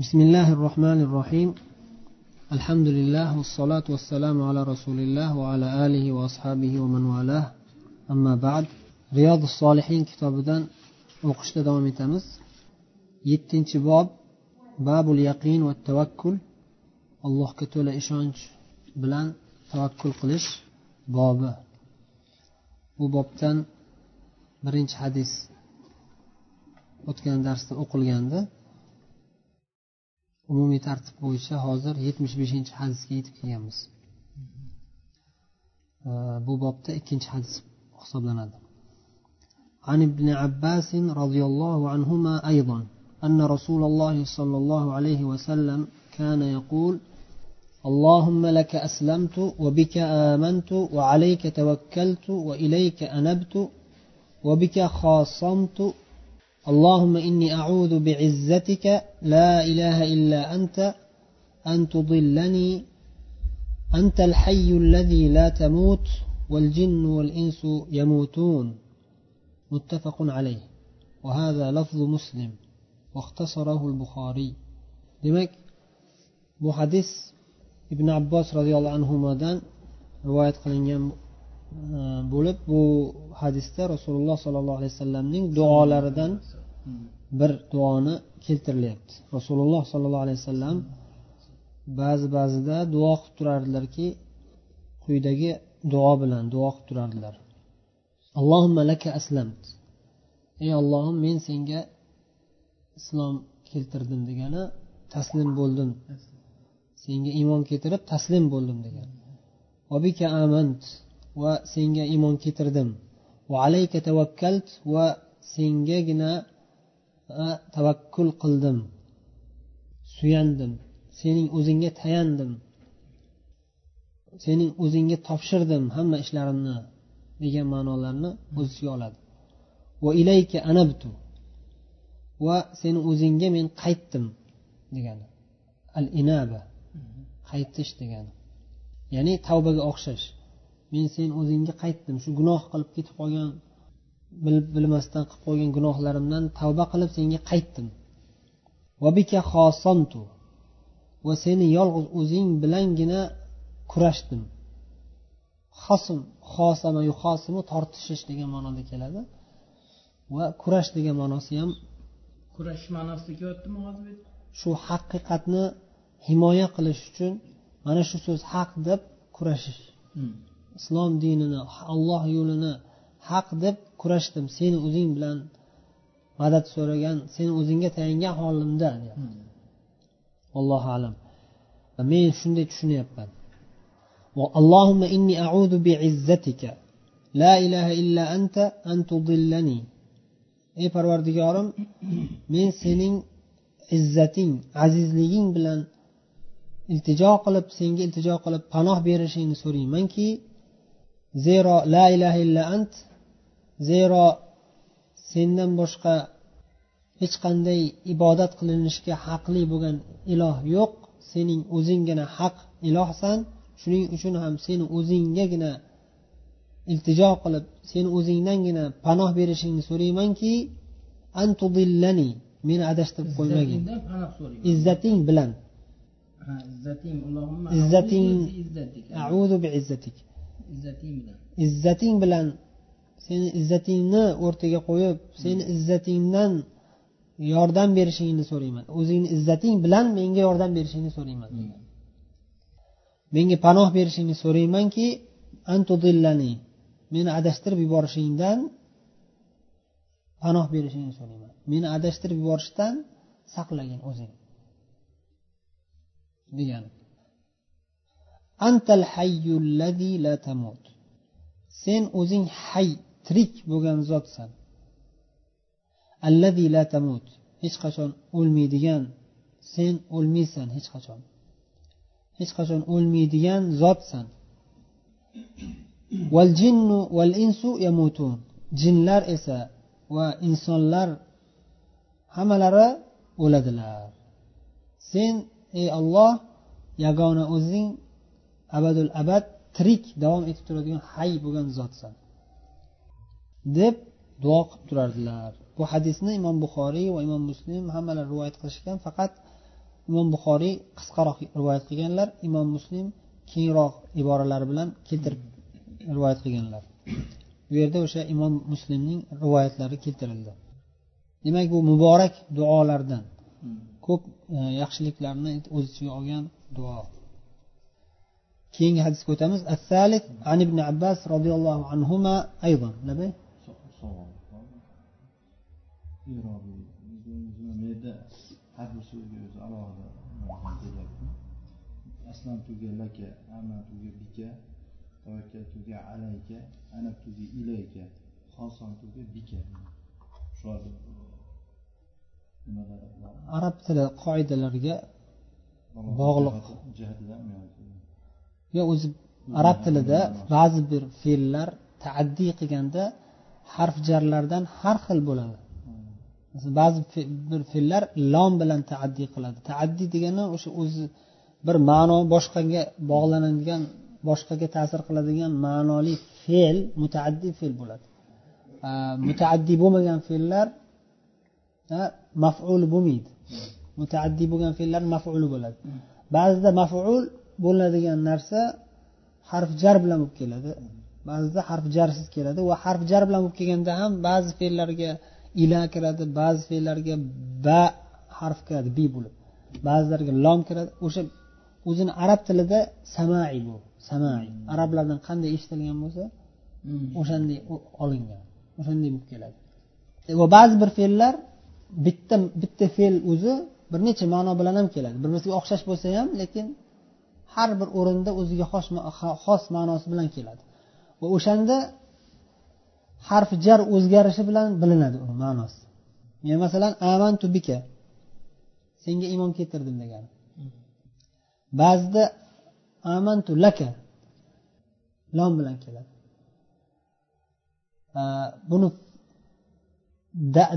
بسم الله الرحمن الرحيم الحمد لله والصلاة والسلام على رسول الله وعلى آله وأصحابه ومن والاه أما بعد رياض الصالحين kitobidan o'qishda davom etamiz yettinchi bob babul yaqin va tavakkul allohga to'la ishonch bilan tavakkul qilish bobi bu bobdan birinchi hadis o'tgan darsda o'qilgandi umumiy tartib bo'yicha hozir yetmish beshinchi hadisga yetib kelganmiz bu bobda ikkinchi hadis hisoblanadi عن ابن عباس رضي الله عنهما أيضا أن رسول الله صلى الله عليه وسلم كان يقول اللهم لك أسلمت وبك آمنت وعليك توكلت وإليك أنبت وبك خاصمت اللهم إني أعوذ بعزتك لا إله إلا أنت أن تضلني أنت الحي الذي لا تموت والجن والإنس يموتون. متفق عليه. وهذا لفظ مسلم واختصره البخاري. Demak bu hadis ibn abbos roziyallohu anhudan rivoyat qilingan Э, bo'lib bu hadisda rasululloh sollallohu alayhi vasallamning duolaridan bir duoni keltirilyapti. Rasululloh sollallohu alayhi vasallam ba'zi ba'zida duo qilib turardilarki quyidagi duo bilan duo qilib turardilar. Allohumma laka aslamt ey ollohim men senga islom keltirdim degani taslim bo'ldim. Senga iymon keltirib taslim bo'ldim degani. Obika amant va senga iymon keltirdim. Va alayka tavakkalt va sengagina tavakkul qildim. Suyandim. Sening o'zingga tayandim. Sening o'zingga topshirdim hamma ishlarimni degan ma'nolarni o'z ichiga oladi. Va ilayka anabtu va seni o'zingga men qaytdim degani. Al inaba qaytish degani. Ya'ni tavbaga o'xshash. Men sen o'zingga qaytdim shu gunoh qilib ketib qolgan bilib bilmasdan qilib qo'ygan gunohlarimdan tavba qilib senga qaytdim. Va seni yolg'iz o'zing bilangina kurashdim. Hosm hosama yuhosimu tortishish degan ma'noda keladi. Va kurash degan ma'nosi ham kurashish ma'nosida kelyaptimi hozir shu haqiqatni himoya qilish uchun mana shu so'z haq deb kurashish islom dinini alloh yo'lini haq deb kurashdim seni o'zing bilan madad so'ragan seni o'zingga tayangan holimda allohu alam men shunday tushunyapman اللهم إني أعوذ بعزتك لا إله إلا أنت أن تضلني ey parvardigorim men sening izzating azizliging bilan iltijo qilib senga iltijo qilib panoh berishingni so'raymanki zero la ilaha illa ant zero sendan boshqa hech qanday ibodat qilinishga haqli bo'lgan iloh yo'q. Sening o'zinggina haq ilohsan. Shuning uchun ham seni o'zinggagina iltijo qilib seni o'zingdangina panoh berishingni so'raymanki antudillani meni adashtirib qo'ymagin. Izzating bilan. Izzating auzu bi izzatik izzating bilan. Seni izzatingni o'rtaga qo'yib seni izzatingdan yordam berishingni so'rayman. O'zingni izzating bilan menga yordam berishingni so'rayman. Menga panoh berishingni so'raymanki antudillani meni adashtirib yuborishingdan panoh berishingni so'rayman. Meni adashtirib yuborishdan saqlagin o'zing. Degani antal hayyullazi la tamut. Sen o'zing hay tirik bo'lgan zotsan. Allazi la tamut. Hech qachon o'lmaydigan sen o'lmaysan hech qachon. Hech qachon o'lmaydigan zotsan. Val jinnu val insu yamutun. Jinlar esa va insonlar hammalari o'ladilar. Sen ey olloh yagona o'zing abadul abad tirik davom etib turadigan hay bo'lgan zotsan. Deb duo qilib turardilar. Bu hadisni imom buxoriy va imom muslim hammalari rivoyat qilishgan faqat imom buxoriy qisqaroq rivoyat qilganlar imom muslim kengroq iboralar bilan keltirib rivoyat qilganlar. Bu yerda o'sha imom muslimning rivoyatlari keltirildi. Demak bu muborak duolardan ko'p e, yaxshiliklarni o'z ichiga olgan duo keyingi hadisga o'tamiz. Assalis an ibn abbas roziyallohu anhuma aydan. Aslamtuga laka amatuga bika tavakkaltuga alayka anabtuga ilayka xosantuga bika shu arab tili qoidalariga bog'liq. jihatidan yo o'zi arab tilida ba'zi bir fe'llar taaddiy qilganda harf jarlardan har xil bo'ladi. Ba'zi bir fe'llar lom bilan taaddiy qiladi. Taaddiy degani o'sha o'zi bir ma'no boshqaga bog'lanadigan boshqaga ta'sir qiladigan ma'noli fe'l mutaaddiy fe'l bo'ladi. Mutaaddiy bo'lmagan fe'llar maful bo'lmaydi. Mutaaddiy bo'lgan fe'llar mafuli bo'ladi. Ba'zida maful bo'ladigan narsa harf jar bilan bo'lib keladi. Ba'zida harf jarsiz keladi va harf jar bilan bo'lib kelganda ham ba'zi fe'llarga ila kiradi ba'zi fe'llarga ba harf kiradi bi bo'lib. Ba'zilarga lom kiradi. O'sha o'zini arab tilida samai bu samai. Arablardan qanday eshitilgan bo'lsa o'shanday olingan o'shanday bo'lib keladi. E, va ba'zi bir fe'llar bitta bitta fe'l o'zi bir necha ma'no bilan ham keladi. Bir biriga o'xshash bo'lsa ham lekin har bir o'rinda o'ziga xos xos ma'nosi bilan keladi. Va o'shanda harf jar o'zgarishi bilan bilinadi uni ma'nosi. Men masalan amantu bika senga iymon keltirdim degani. Ba'zida amantu laka lom bilan keladi. Buni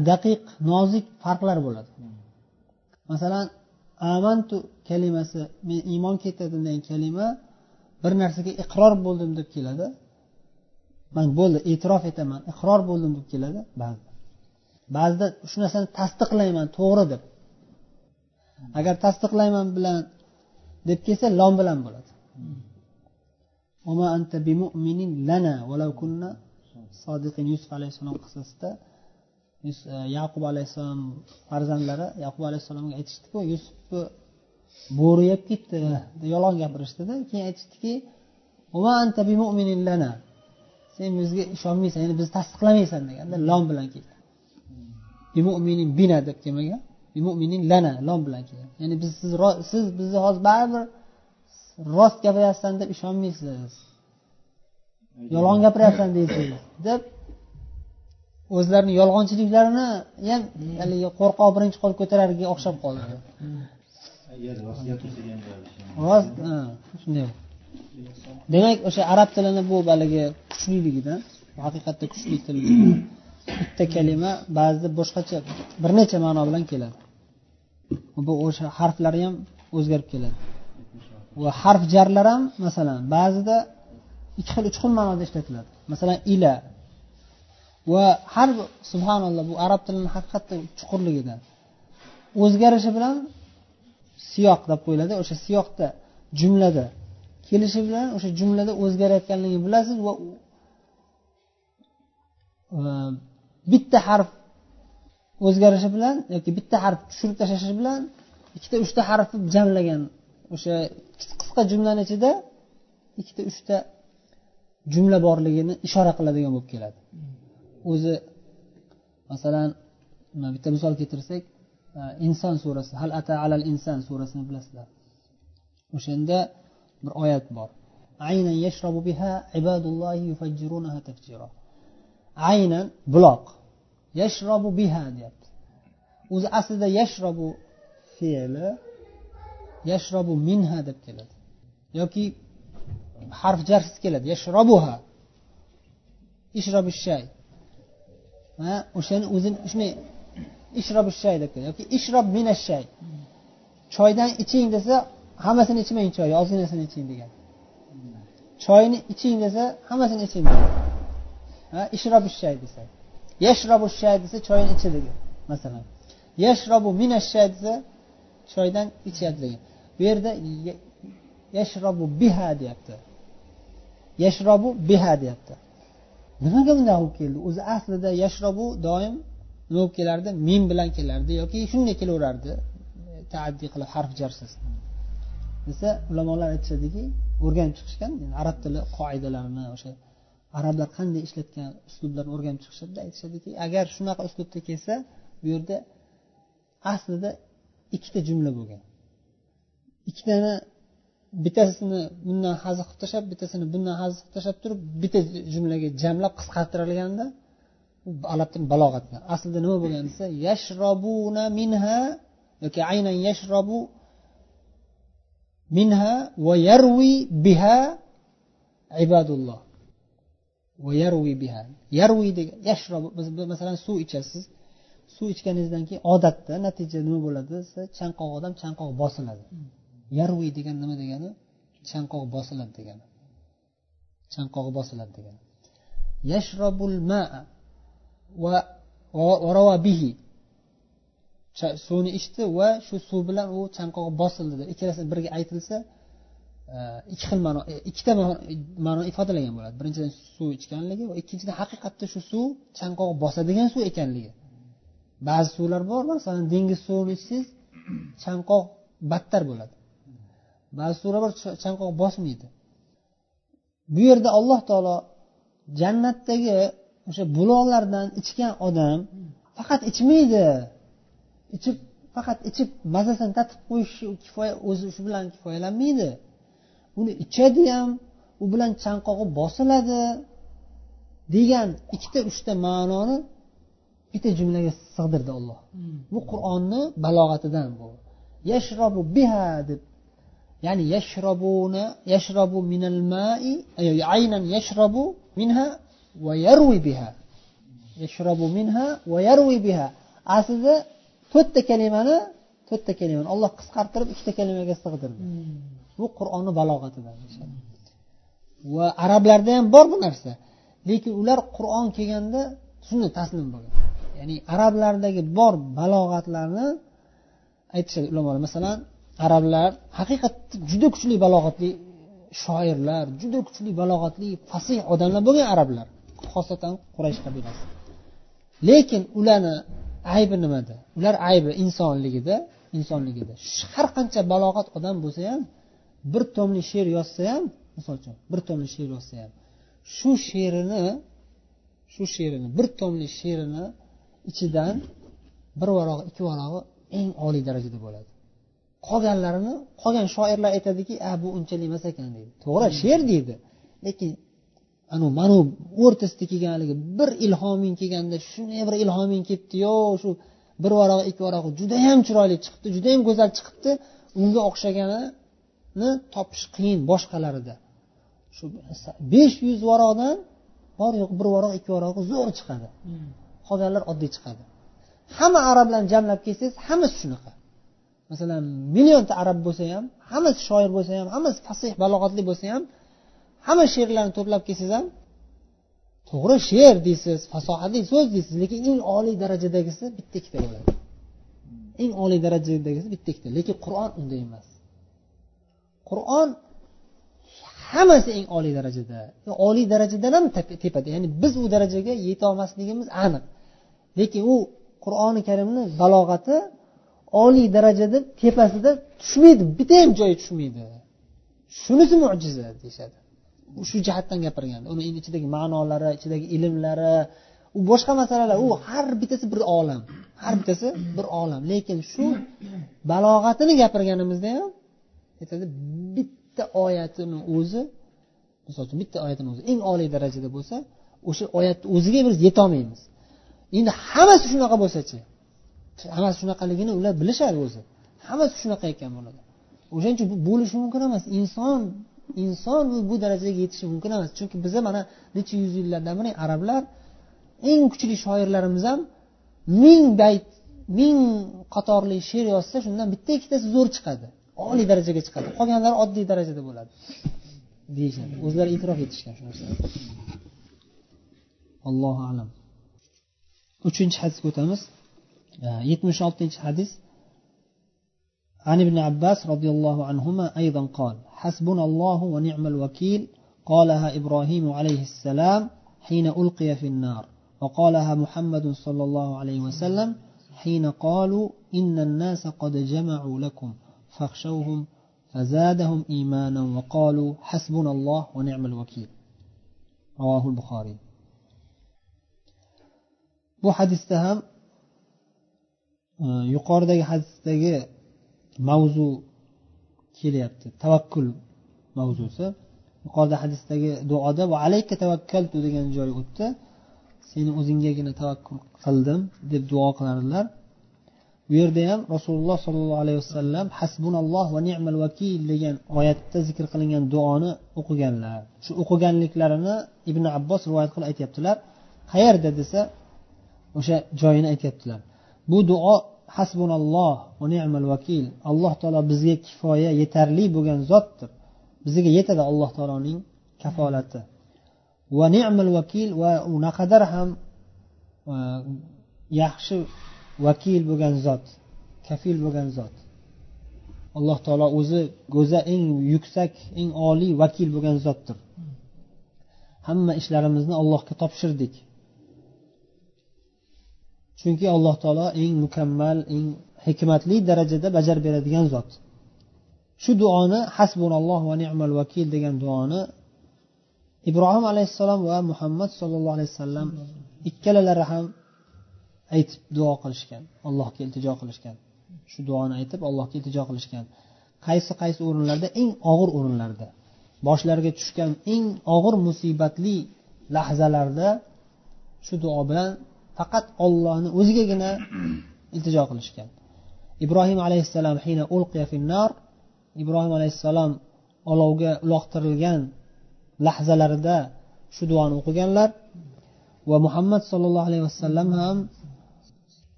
daqiq nozik farqlar bo'ladi. Masalan amantu kalimasi men iymon keltirdim degan kalima bir narsaga iqror bo'ldim deb keladi. Man bo'ldi e'tirof etaman iqror bo'ldim deb keladi ba'zida ba'zida shu narsani tasdiqlayman to'g'ri deb. Agar tasdiqlayman bilan deb kelsa lom bilan bo'ladi. Yusuf alayhissalom qissasida yaqub alayhissalom farzandlari yaqub alayhissalomga aytishdiki yusufni bo'ri yeb ketdi yolg'on gapirishdida. Keyin aytishdiki sen bizga ishonmaysan ya'ni bizni tasdiqlamaysan deganda lom bilan kelgan bina deb kelmagan lana lom bilan kelgan ya'ni biz siz siz bizni hozir baribir rost gapiryapsan deb ishonmaysiz. Yolg'on gapiryapsan deysiz deb o'zlarini yolg'onchiliklarini ham haligi qo'rqoq birinchi qo'l ko'tararga o'xshab qoldi. Rost shunday. Demak o'sha arab tilini bu haligi kuchliligidan haqiqatda kuchli til bitta kalima ba'zida boshqacha bir necha ma'no bilan keladi. Bu o'sha harflari ham o'zgarib keladi. Va harf jarlar ham masalan ba'zida ikki xil uch xil ma'noda ishlatiladi. Masalan ila va har subhanalloh bu arab tilini haqiqatda chuqurligidan o'zgarishi bilan siyoq deb qo'yiladi. O'sha siyoqda jumlada kelishi bilan o'sha jumlada o'zgarayotganligini bilasiz va e, bitta harf o'zgarishi bilan yoki bitta harf tushirib tashlashi bilan ikkita uchta harfni jamlagan o'sha qisqa jumlani ichida ikkita uchta jumla borligini ishora qiladigan bo'lib keladi. O'zi masalan bitta misol keltirsak e, inson surasi hal ata alal inson surasini bilasizlar. O'shanda bir oyat bor. Aynan yashrabu biha ibadullohi yufajjirunaha tafjira. Aynan buloq. Yashrobu biha deyapti. O'zi aslida yashrobu fe'li yashrobu minha deb keladi. Yoki harf jarsiz keladi. Yashrobuha ishrobi shay. O'shani o'zini shunday ishrobi shay deb yoki ishrob mina shay choydan iching desa hammasini ichmang choy ozginasini iching degan choyni iching desa hammasini iching degan ishrobi shay desa yashrobu shay desa choyni ichi degan masalan yashrobu mina shay desa choydan ichyapti degan bu yerda yashrobu biha deyapti yashrobu biha deyapti nimaga bunday bo'lib keldi? O'zi aslida yashrobu doim nima bo'lib kelardi min bilan kelardi yoki shunday kelaverardi. Taaddiy qilib harf jarsiz. Desa ulamolar aytishadiki o'rganib chiqishgan arab tili qoidalarini o'sha arablar qanday ishlatgan uslublarni o'rganib chiqishadida aytishadiki agar shunaqa uslubda kelsa bu yerda aslida ikkita jumla bo'lgan. Ikkitani bittasini bundan hazil qilib tashlab bittasini bundan hazil qilib tashlab turib bitta jumlaga jamlab qisqartirilganda balog'atdan aslida nima bo'lgan desa yashrobuna minha yoki aynan yashrobu minha va yarvi biha ibadulloh. Va yarvi biha. Yarvi degan yashrobu biz masalan suv ichasiz. Suv ichganingizdan keyin odatda natija nima bo'ladi desa chanqoq odam chanqoq bosiladi. Yarvi degan nima degani? Chanqoq bosiladi degani. Chanqog'i bosiladi degani. Yashrobul maa va bihi. Suvni ichdi va shu suv bilan u chanqog'i bosildi deb ikkalasi birga aytilsa e, ikki xil ma'no e, ikkita ma'no ifodalagan bo'ladi. Birinchidan suv ichganligi va ikkinchidan haqiqatda shu suv chanqoq bosadigan suv ekanligi. Ba'zi suvlar bor masalan dengiz suvini ichsangiz chanqoq battar bo'ladi. Ba'zi bor chanqoq bosmaydi. Bu yerda alloh taolo jannatdagi o'sha buloqlardan ichgan odam faqat ichmaydi. Ichib faqat ichib mazasini tatib qo'yish kifoya o'zi shu bilan kifoyalanmaydi. Uni ichadi ham u bilan chanqog'i bosiladi degan ikkita uchta ma'noni bitta jumlaga sig'dirdi olloh bu qur'onni balog'atidan bu. Yashrobu biha deb ya'ni yashrobuna yashrobu minal mai aynan yashrobu minha va yarvi biha. Yashrobu minha va yarvi biha. Aslida to'rtta kalimani to'rtta kalimani. Olloh qisqartirib ikkita kalimaga sig'dirdi. Bu qur'onni balog'atidan va arablarda ham bor bu narsa. Lekin ular qur'on kelganda shunday taslim bo'lgan. Ya'ni arablardagi bor balog'atlarni aytishadi ulamolar. Masalan arablar haqiqatda juda kuchli balog'atli shoirlar juda kuchli balog'atli fasih odamlar bo'lgan arablar xosatan quraysh qabilasi. Lekin ularni aybi nimada? Ular aybi insonligida insonligida. Har qancha balog'at odam bo'lsa ham bir tomli she'r yozsa ham misol uchun bir tomli she'r yozsa ham shu she'rini shu she'rini bir tomli she'rini ichidan bir varog'i ikki varog'i eng oliy darajada bo'ladi. Qolganlarini qolgan shoirlar aytadiki a bu unchalik emas ekan deydi. To'g'ri she'r deydi. Lekin anavi mana o'rtasida kelganligi bir ilhoming kelganda shunday bir ilhoming kelibdiyo shu bir varaq ikki varog'i judayam chiroyli chiqibdi judayam go'zal chiqibdi. Unga o'xshaganini topish qiyin boshqalarida. Shu besh yuz varoqdan bor yo'q bir varoq ikki varog'i zo'r chiqadi. Qolganlar oddiy chiqadi. Hamma arablarni jamlab kelsangiz hammasi shunaqa masalan millionta arab bo'lsa ham hammasi shoir bo'lsa ham hammasi fasih balog'atli bo'lsa ham hamma she'rlarni to'plab kelsangiz ham to'g'ri she'r deysiz fasohatli so'z deysiz lekin eng oliy darajadagisi bitta ikkita bo'ladi. Eng oliy darajadagisi bitta ikkita lekin qur'on unday emas. Qur'on hammasi eng oliy darajada. Oliy darajadan ham tepada ya'ni biz u darajaga yetolmasligimiz aniq. Lekin u qur'oni karimni balog'ati oliy darajada tepasida tushmaydi. Bitta ham joyi tushmaydi. Shunisi mo'jiza deyishadi. Shu jihatdan gapirgan uni ichidagi ma'nolari ichidagi ilmlari u boshqa masalalar u har bittasi bir olam har bittasi bir olam. Lekin shu balog'atini gapirganimizda ham aytadi bitta oyatini o'zi misol uchun bitta oyatini o'zi eng oliy darajada bo'lsa o'sha oyatni o'ziga biz yetolmaymiz. Endi hammasi shunaqa bo'lsachi? Hammasi shunaqaligini ular bilishadi o'zi. Hammasi shunaqa ekan bo'ladi. O'shaning uchun bu bo'lishi mumkin emas. Inson inson bu darajaga yetishi mumkin emas. Chunki biza mana necha yuz yillardan beri arablar eng kuchli shoirlarimiz ham ming bayt ming qatorli she'r yozsa shundan bitta ikkitasi zo'r chiqadi. Oliy darajaga chiqadi. Qolganlari oddiy darajada bo'ladi. Deyishadi. O'zlari e'tirof etishgan shu narsani. Allohu alam. Uchinchi hadisga o'tamiz. Oltinchi hadis عن ابن عباس رضي الله عنهما أيضا قال حسبنا الله ونعم الوكيل قالها إبراهيم عليه السلام حين ألقي في النار وقالها محمد صلى الله عليه وسلم حين قالوا إن الناس قد جمعوا لكم فاخشوهم فزادهم إيمانا وقالوا حسبنا الله ونعم الوكيل رواه البخاري. Bu hadisda yuqoridagi hadisdagi mavzu kelyapti. Tavakkul mavzusi. Yuqorida hadisdagi duoda va alayka tavakkaltu degan joy o'tdi. Seni o'zinggagina tavakkul qildim deb duo qilardilar bu yerda ham rasululloh sollallohu alayhi vasallam hasbunalloh va ni'mal vakil degan oyatda zikr qilingan duoni o'qiganlar. Shu o'qiganliklarini ibn abbos rivoyat qilib aytyaptilar. Qayerda desa o'sha joyini aytyaptilar. Bu duo hasbunalloh va ni'mal vakil alloh taolo bizga kifoya yetarli bo'lgan zotdir. Bizga yetadi alloh taoloning kafolati. Va ni'mal vakil va u naqadar ham e, yaxshi vakil bo'lgan zot kafil bo'lgan zot. Alloh taolo o'zi go'za eng yuksak eng oliy vakil bo'lgan zotdir. Hamma ishlarimizni allohga topshirdik. Chunki alloh taolo eng mukammal eng hikmatli darajada bajarib beradigan zot. Shu duoni hasbunalloh va ni'mal vakil degan duoni ibrohim alayhissalom va muhammad sollallohu alayhi vasallam ikkalalari ham aytib duo qilishgan allohga iltijo qilishgan. Shu duoni aytib allohga iltijo qilishgan. Qaysi qaysi o'rinlarda? Eng og'ir o'rinlarda. Boshlariga tushgan eng og'ir musibatli lahzalarda shu duo bilan faqat ollohni o'zigagina iltijo qilishgan. Ibrohim alayhissalom hina ulqiya finnar ibrohim alayhissalom olovga uloqtirilgan lahzalarida shu duoni o'qiganlar va muhammad sollallohu alayhi vasallam ham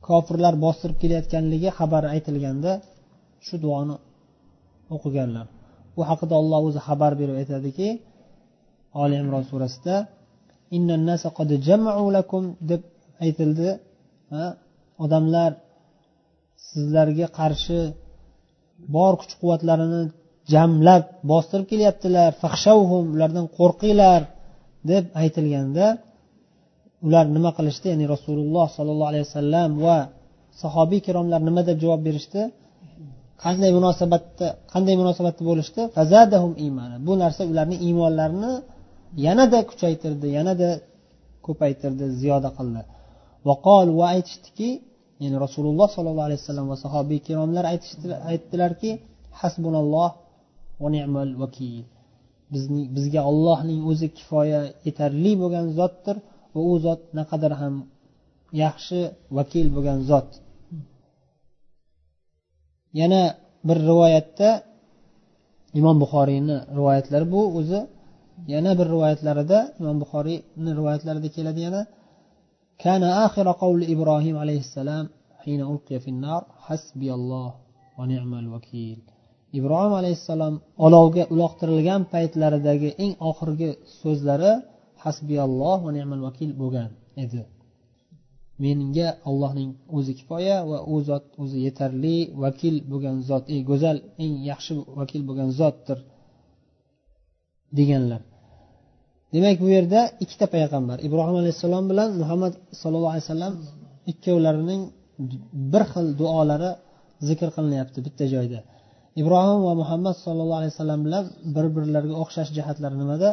kofirlar bostirib kelayotganligi xabari aytilganda shu duoni o'qiganlar. Bu haqida olloh o'zi xabar berib aytadiki oli imron surasida deb aytildi. Odamlar sizlarga qarshi bor kuch quvvatlarini jamlab bostirib kelyaptilar. Ulardan qo'rqinglar deb aytilganda ular nima qilishdi? Ya'ni rasululloh sollallohu alayhi vasallam va sahobiy ikromlar nima deb javob berishdi? Qanday munosabatda qanday munosabatda bo'lishdi? Bu narsa ularning iymonlarini yanada kuchaytirdi yanada ko'paytirdi ziyoda qildi. Vaqol va aytishdiki ya'ni rasululloh sollallohu alayhi vasallam va sahobiy ikromlar aytdilarki hasbunalloh va ni'mal vakil. Bizning bizga ollohning o'zi kifoya yetarli bo'lgan zotdir va u zot naqadar ham yaxshi vakil bo'lgan zot. Yana bir rivoyatda imom buxoriyni rivoyatlari bu o'zi yana bir rivoyatlarida imom buxoriyni rivoyatlarida keladi yana كان آخر قول إبراهيم عليه السلام حين ألقي في النار حسبي الله ونعم الوكيل ibrohim alayhissalom olovga uloqtirilgan paytlaridagi eng oxirgi so'zlari hasbiyalloh va ni'mal vakil bo'lgan edi menga allohning o'zi kifoya va u zot o'zi yetarli vakil bo'lgan zot eng go'zal eng yaxshi vakil bo'lgan zotdir deganlar Demak bu yerda ikkita payg'ambar ibrohim alayhissalom bilan muhammad sallallohu alayhi vasallam ikkovlarining bir xil duolari zikr qilinyapti bitta joyda. Ibrohim va muhammad sollallohu alayhi vasallam bilan bir birlariga o'xshash jihatlari nimada?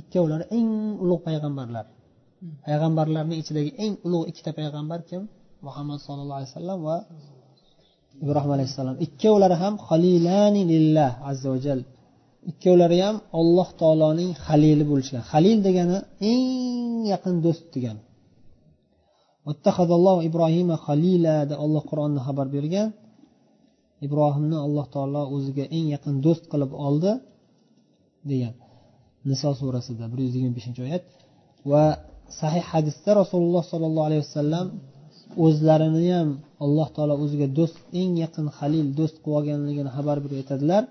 Ikkovlari eng ulug' payg'ambarlar. Payg'ambarlarni ichidagi eng ulug' ikkita payg'ambar kim? Muhammad sollallohu alayhi vasallam va ibrohim alayhissalom. Ikkovlari ham halilani lillah azza va jal. Ikkovlari ham alloh taoloning halili bo'lishgan. Halil degani eng yaqin do'st degani ibrohima halila deb olloh qur'onda xabar bergan. Ibrohimni alloh taolo o'ziga eng yaqin do'st qilib oldi degan. Niso surasida bir yuz yigirma beshinchi oyat. Va sahih hadisda rasululloh sollallohu alayhi vasallam o'zlarini ham alloh taolo o'ziga do'st eng yaqin halil do'st qilib olganligini xabar berib aytadilar.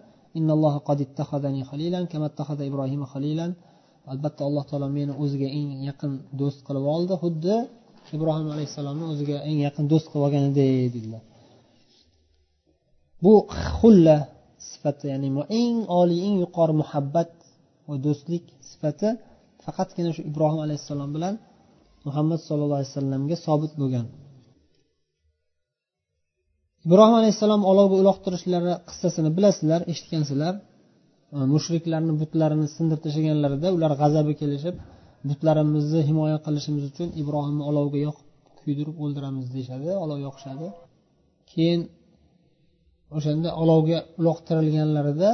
Albatta alloh taolo meni o'ziga eng yaqin do'st qilib oldi. Xuddi ibrohim alayhissalomni o'ziga eng yaqin do'st qilib olganidek dedilar bu xulla sifati ya'ni eng oliy eng yuqori muhabbat va do'stlik sifati faqatgina shu ibrohim alayhissalom bilan muhammad sallallohu alayhi vasallamga sobit bo'lgan. Ibrohim alayhissalom olovga uloqtirishlari qissasini bilasizlar eshitgansizlar. Mushriklarni butlarini sindirib tashlaganlarida ular g'azabi kelishib butlarimizni himoya qilishimiz uchun ibrohimni olovga yoqib kuydirib o'ldiramiz deyishadi olov yoqishadi. Keyin o'shanda olovga uloqtirilganlarida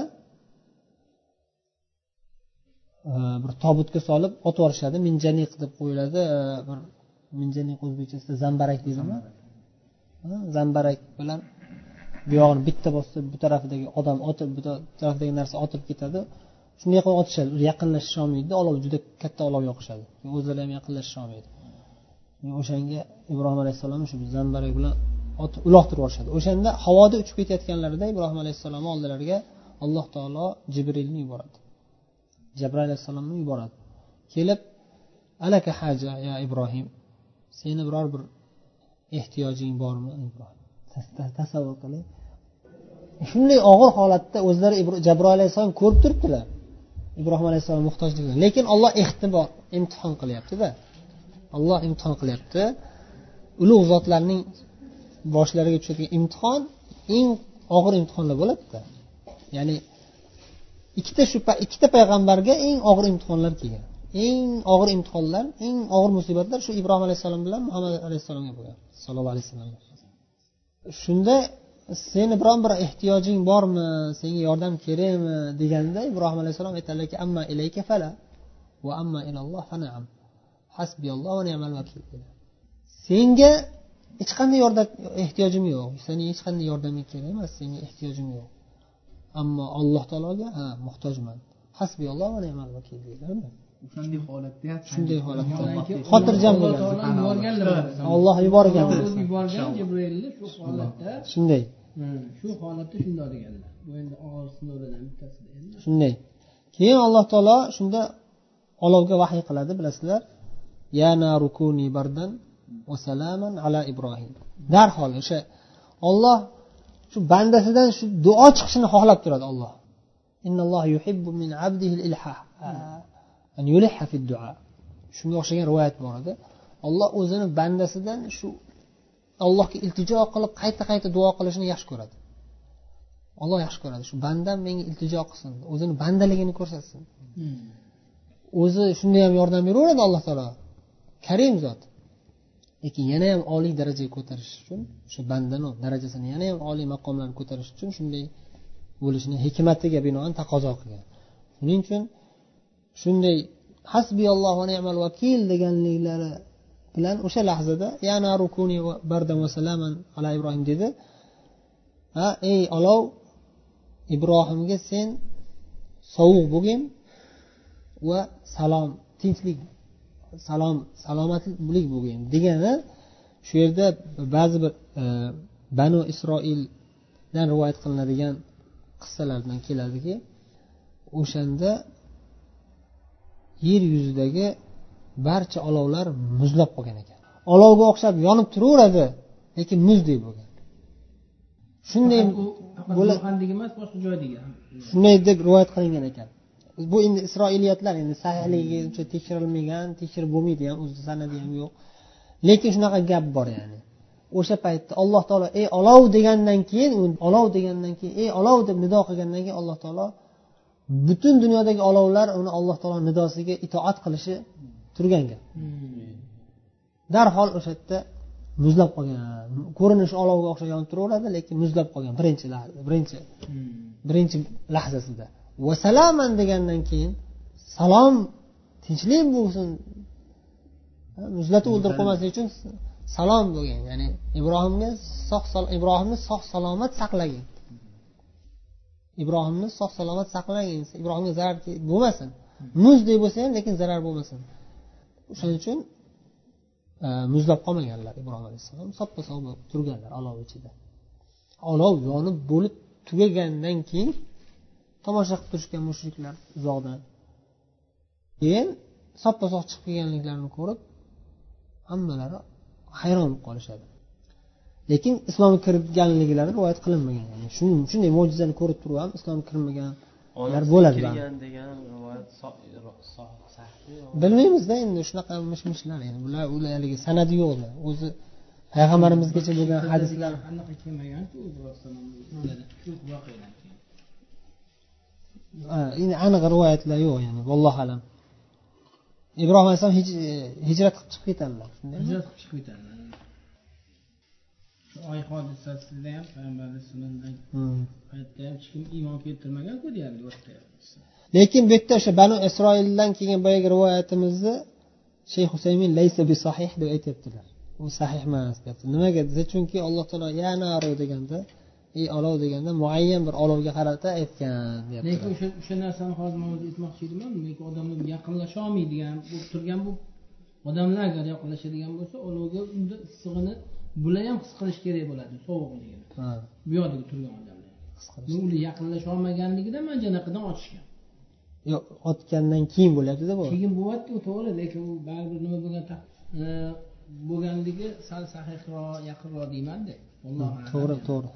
bir tobutga solib otib yuborishadi minjaniq deb qo'yiladi bir minjaniq o'zbekchasida zambarak deydimi zambarak bilan buyog'ini bitta bossa bu tarafidagi odam otib bu tarafdagi narsa otilib ketadi. Shunday qilib otishadi. Yaqinlashisha olmaydi olov juda katta olov yoqishadi o'zlari ham yaqinlashisha olmaydi. O'shanga ibrohim alayhissalom shu zambarak bilan otib uloqtirib yuborishadi. O'shanda havoda uchib ketayotganlarida ibrohim alayhissalomni oldilariga alloh taolo jibrilni yuboradi. Jabroil alayhissalomni yuboradi. Kelib alaka haja ya ibrohim seni biror bir ehtiyojing bormi? Tasavvur qiling. Shunday og'ir holatda o'zlari jabroil alayhissalom ko'rib turibdilar. Ibrohim alayhissalom muhtojligini lekin olloh ehtibor imtihon qilyaptida. Olloh imtihon qilyapti. Ulug' zotlarning boshlariga tushadigan imtihon eng og'ir imtihonlar bo'ladida. Ya'ni ikkita shu ikkita payg'ambarga eng og'ir imtihonlar kelgan. Eng og'ir imtihonlar eng og'ir musibatlar shu ibrohim alayhissalom bilan muhammad alayhissalomga bo'lgan sallallohu alayhi vasallam. Shunda seni biron bir ehtiyojing bormi senga yordam kerakmi deganda ibrohim alayhissalom aytadilarki amma ilayka fala va amma ilalloh fanaam hasbiyalloh va ni'mal vakil. Senga hech qanday yordam ehtiyojim yo'q. Seni hech qanday yordaming kerak emas senga ehtiyojim yo'q. Ammo alloh taologa ha muhtojman. Hasbiyalloh va ni'mal vakil deyiladi o'shanday holatda ham shunday holatda xotirjam bo'lgan olloh yuborgan yuborgan jibrilni shu holatda shunday. shu holatda shundoq deganlar. Bu endi og'ir sinovlardan bittasida shunday. Keyin alloh taolo shunda olovga vahiy qiladi bilasizlar. Ya narukuni bardan va salaman ala ibrohim darhol o'sha olloh shu bandasidan shu duo chiqishini xohlab turadi olloh shunga o'xshagan rivoyat bor edi. Olloh o'zini bandasidan shu allohga iltijo qilib qayta qayta duo qilishni yaxshi ko'radi. Olloh yaxshi ko'radi. Shu bandam menga iltijo qilsin o'zini bandaligini ko'rsatsin. O'zi shunday ham yordam beraveradi alloh taolo. Karim zot. Lekin yana ham oliy darajaga ko'tarish uchun shu bandani darajasini yana ham oliy maqomlarga ko'tarish uchun shunday bo'lishini hikmatiga binoan taqozo qilgan. Shuning uchun shunday hasbiyalloh va ni'mal vakil deganliklari bilan o'sha lahzada yana rukuni bardam va salaman ala ibrohim dedi. Ha ey olov ibrohimga sen sovuq bo'lgin va salom tinchlik salom salomatlik bo'lgin degani shu yerda ba'zi bir e, banu isroildan rivoyat qilinadigan qissalardan keladiki o'shanda yer yuzidagi barcha olovlar muzlab qolgan ekan. Olovga o'xshab yonib turaveradi lekin muzdek bo'lgan. Shunday emas boshqa joydagi shunday deb rivoyat qilingan ekan. Bu endi isroiliyatlar endi sahihligi uncha tekshirilmagan tekshirib bo'lmaydi ham o'zi sanadi ham yo'q. Lekin shunaqa gap bor ya'ni. O'sha paytda alloh taolo ey olov degandan keyin olov degandan keyin ey olov deb nido qilgandan keyin alloh taolo butun dunyodagi olovlar uni alloh taolo nidosiga itoat qilishi turgan gap. Darhol o'sha yerda muzlab qolgan ko'rinishi olovga o'xshab yonib turaveradi lekin muzlab qolgan birinchi birinchi birinchi lahzasida. Vasalaman degandan keyin salom tinchlik bo'lsin. Muzlatib o'ldirib qo'ymaslik uchun salom bo'lgan ya'ni ibrohimga sog' ibrohimni sog' salomat saqlagin. Ibrohimni sog' salomat saqlagin ibrohimga zarar bo'lmasin. Muzdek bo'lsa ham lekin zarar bo'lmasin. O'shaning uchun e, muzlab qolmaganlar ibrohim alayhissalom. Soppa sog' bo'lib turganlar olov ichida. Olov yonib bo'lib tugagandan keyin tomosha qilib turishgan mushriklar uzoqdan keyin soppa sog' chiqib kelganliklarini ko'rib hammalari hayron bo'lib qolishadi. Lekin islomga kirganliklari rivoyat qilinmagan. Yani shun- shunday mo'jizani ko'rib turib ham islomga kirmaganlar bo'ladi degan rivoyat bilmaymizda endi shunaqa mish mishlar yani bular ular haligi sanadi yo'q o'zi payg'ambarimizgacha bo'lgan hadislar anaqa Ha, endi aniq rivoyatlar yo'q yani vallohu alam. Ibrohim alayhissalom hij- hijrat qilib chiqib ketadilar hijrat qilib chiqib ketadilar shu oy hodisasida ham payg'ambar alayhissalomdan paytda ham hech kim iymon keltirmaganku deyapti boshqa lekin bu yerda o'sha banu isroildan kelgan boyagi rivoyatimizni shayx husaymin laysa bi sahih deb aytyaptilar. U sahih emas deyapti. Nimaga desa chunki alloh taolo ya naru deganda ey olov deganda muayyan bir olovga qarata aytgan lekin deyaptilar o'sha o'sha narsani hozir man o'zi aytmoqchi ediman lekin odamlar yaqinlasholmaydigan bo'lib turgan bu odamlar agar yaqinlashadigan bo'lsa olovga unda issig'ini bular ham his qilish kerak bo'ladi sovuqligini Ha, bu yoqdagi turgan odamlar. His qilish. ular yaqinlasholmaganligidan mana janaqadan ochishgan yo'q otgandan keyin bo'lyaptida bu. Keyin bo'lyapti to'g'ri lekin u baribir nima bo'lgan ta- e, bo'lganligi sal sahihroq yaqinroq deymanda. A'lam. to'g'ri to'g'ri.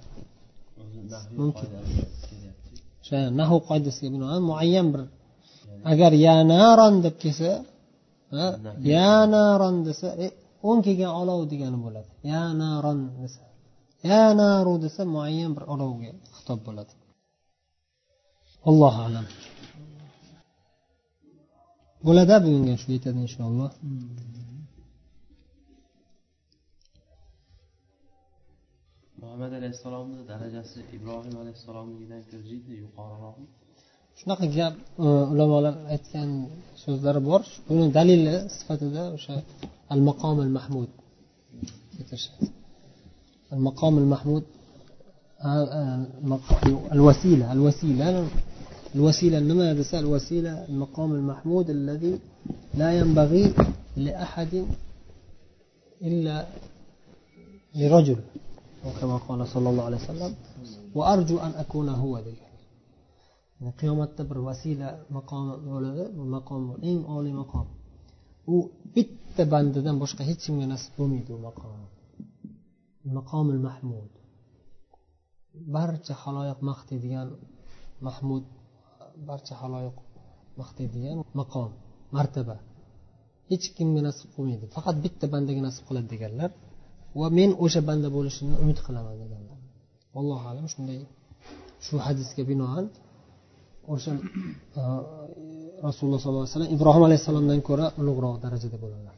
Mumkin. o'sha nahu qoidasiga binoan muayyan bir agar ya naron deb kelsa ha, ya naron desa e, o'n kelgan olov degani bo'ladi. Ya naron desa. Ya naru desa muayyan bir olovga xitob bo'ladi. Allohu alam. Bo'ladi bugunga shu yetadi inshaalloh. Muhammad alayhissalomni darajasi ibrohim alayhissalomnikidan ko'ziydi yuqoriroqmi shunaqa gap e, ulamolar aytgan so'zlari bor. Buni dalili sifatida o'sha المقام المحمود المقام المحمود الوسيلة الوسيلة الوسيلة إنما رسالة الوسيلة المقام المحمود الذي لا ينبغي لأحد إلا لرجل وكما كما قال صلى الله عليه وسلم وأرجو أن أكون هو ذلك قيامة تبر وسيلة مقام مقام مقام maqom eng u bitta bandadan boshqa hech kimga nasib bo'lmaydi u maqom. Maqomil mahmud. Barcha haloyiq maqtaydigan mahmud barcha haloyiq maqtaydigan maqom martaba. Hech kimga nasib qilmaydi. Faqat bitta bandaga nasib qiladi deganlar va men o'sha banda bo'lishimni umid qilaman deganlar. Allohu alam shunday shu hadisga binoan o'sha rasululloh sollallohu alayhi vasallam ibrohim alayhissalomdan ko'ra ulug'roq darajada bo'ladilar